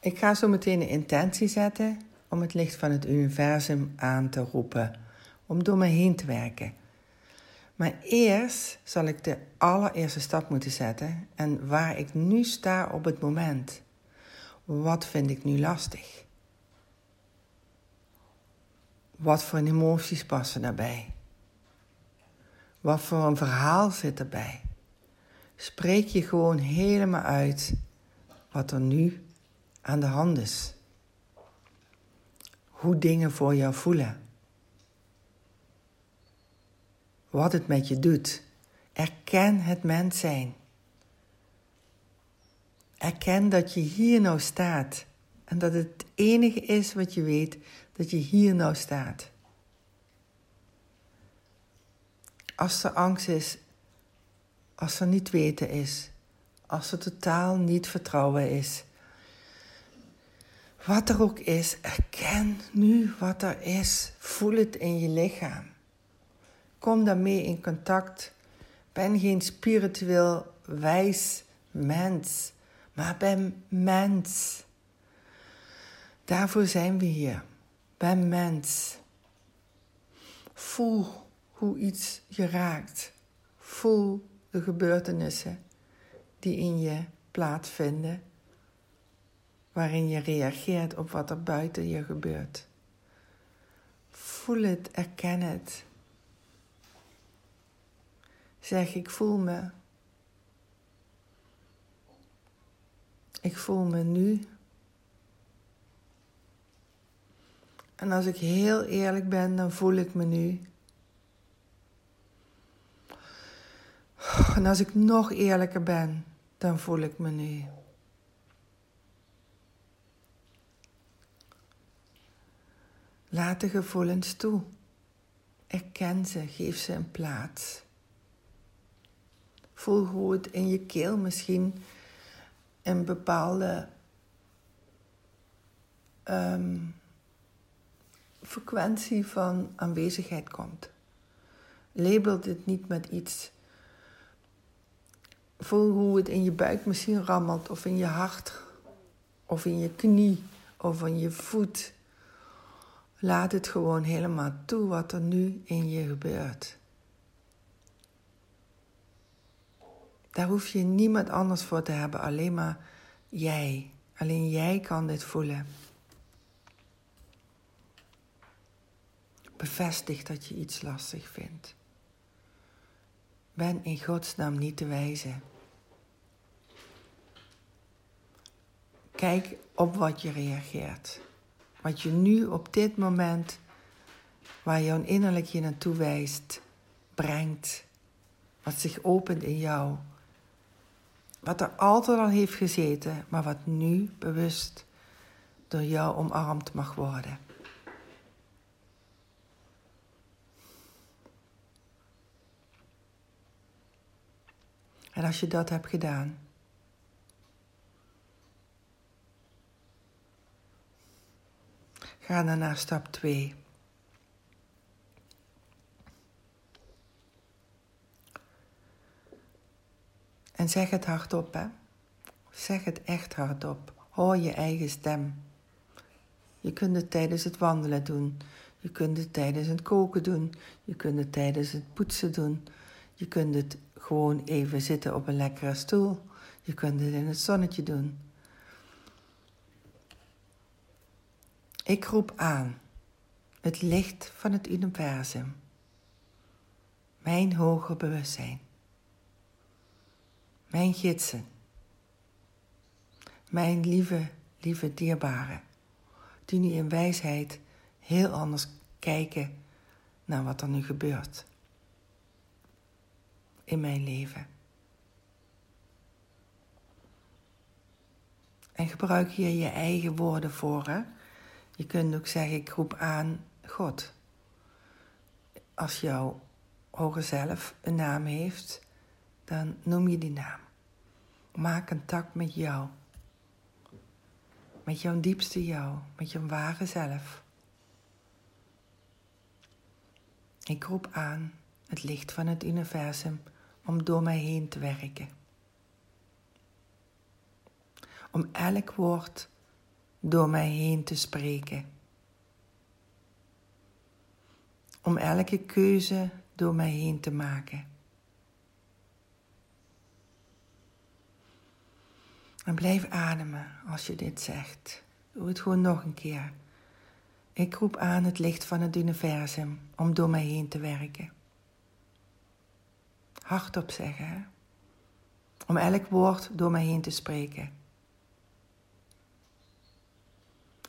Ik ga zo meteen een intentie zetten om het licht van het universum aan te roepen, om door me heen te werken. Maar eerst zal ik de allereerste stap moeten zetten en waar ik nu sta op het moment. Wat vind ik nu lastig? Wat voor emoties passen daarbij? Wat voor een verhaal zit erbij? Spreek je gewoon helemaal uit wat er nu aan de hand is. Hoe dingen voor jou voelen. Wat het met je doet. Erken het mens zijn. Erken dat je hier nou staat en dat het enige is wat je weet dat je hier nou staat. Als er angst is, als er niet weten is, als er totaal niet vertrouwen is. Wat er ook is, erken nu wat er is. Voel het in je lichaam. Kom daarmee in contact. Ben geen spiritueel wijs mens, maar ben mens. Daarvoor zijn we hier. Ben mens. Voel hoe iets je raakt. Voel de gebeurtenissen die in je plaatsvinden, waarin je reageert op wat er buiten je gebeurt. Voel het, erken het. Zeg, ik voel me. Ik voel me nu. En als ik heel eerlijk ben, dan voel ik me nu. En als ik nog eerlijker ben, dan voel ik me nu. Laat de gevoelens toe. Erken ze, geef ze een plaats. Voel hoe het in je keel misschien een bepaalde um, frequentie van aanwezigheid komt. Label dit niet met iets Voel hoe het in je buik misschien rammelt, of in je hart, of in je knie, of in je voet. Laat het gewoon helemaal toe wat er nu in je gebeurt. Daar hoef je niemand anders voor te hebben, alleen maar jij. Alleen jij kan dit voelen. Bevestig dat je iets lastig vindt. Ben in Gods naam niet te wijzen. Kijk op wat je reageert. Wat je nu op dit moment, waar jouw innerlijk je naartoe wijst, brengt. Wat zich opent in jou. Wat er altijd al heeft gezeten, maar wat nu bewust door jou omarmd mag worden. En als je dat hebt gedaan, ga dan naar stap 2. En zeg het hardop, hè. Zeg het echt hardop. Hoor je eigen stem. Je kunt het tijdens het wandelen doen. Je kunt het tijdens het koken doen. Je kunt het tijdens het poetsen doen. Je kunt het gewoon even zitten op een lekkere stoel. Je kunt het in het zonnetje doen. Ik roep aan het licht van het universum, mijn hoger bewustzijn, mijn gidsen, mijn lieve, lieve dierbaren, die nu in wijsheid heel anders kijken naar wat er nu gebeurt in mijn leven. En gebruik hier je eigen woorden voor. Hè? Je kunt ook zeggen, ik roep aan God. Als jouw hoger zelf een naam heeft, dan noem je die naam. Maak contact met jou. Met jouw diepste jou, met jouw ware zelf. Ik roep aan het licht van het universum om door mij heen te werken. Om elk woord door mij heen te spreken. Om elke keuze door mij heen te maken. En blijf ademen als je dit zegt. Doe het gewoon nog een keer. Ik roep aan het licht van het universum om door mij heen te werken. Hardop zeggen, hè? om elk woord door mij heen te spreken.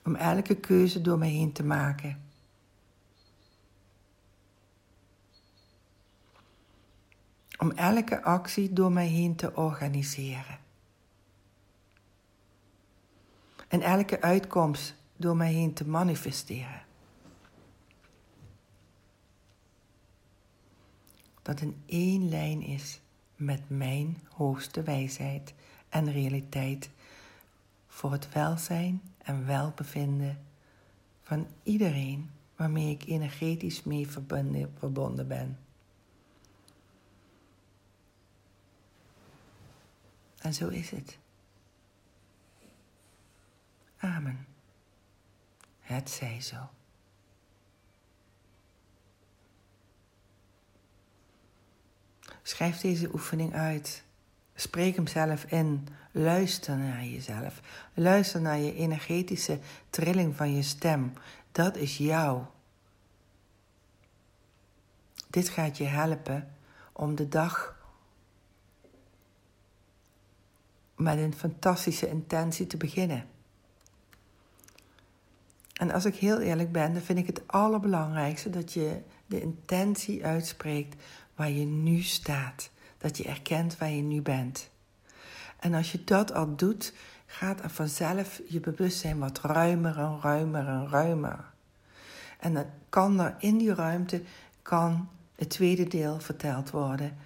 Om elke keuze door mij heen te maken. Om elke actie door mij heen te organiseren. En elke uitkomst door mij heen te manifesteren. Dat in één lijn is met mijn hoogste wijsheid en realiteit voor het welzijn en welbevinden van iedereen waarmee ik energetisch mee verbonden ben. En zo is het. Amen. Het zij zo. Schrijf deze oefening uit. Spreek hem zelf in. Luister naar jezelf. Luister naar je energetische trilling van je stem. Dat is jou. Dit gaat je helpen om de dag met een fantastische intentie te beginnen. En als ik heel eerlijk ben, dan vind ik het allerbelangrijkste dat je de intentie uitspreekt waar je nu staat. Dat je erkent waar je nu bent. En als je dat al doet, gaat er vanzelf je bewustzijn wat ruimer en ruimer en ruimer. En dan kan er in die ruimte kan het tweede deel verteld worden.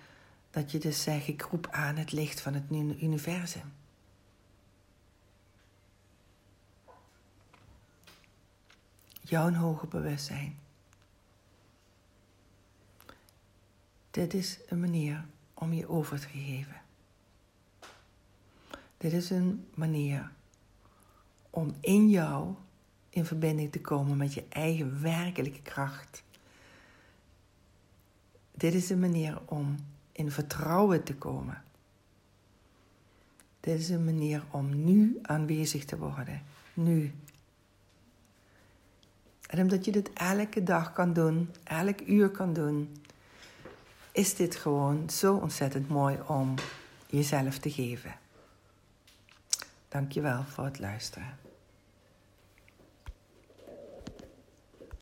Dat je dus zegt, ik roep aan het licht van het universum. jouw hoger bewustzijn. Dit is een manier om je over te geven. Dit is een manier om in jou in verbinding te komen met je eigen werkelijke kracht. Dit is een manier om in vertrouwen te komen. Dit is een manier om nu aanwezig te worden. Nu, en omdat je dit elke dag kan doen, elk uur kan doen, is dit gewoon zo ontzettend mooi om jezelf te geven. Dankjewel voor het luisteren.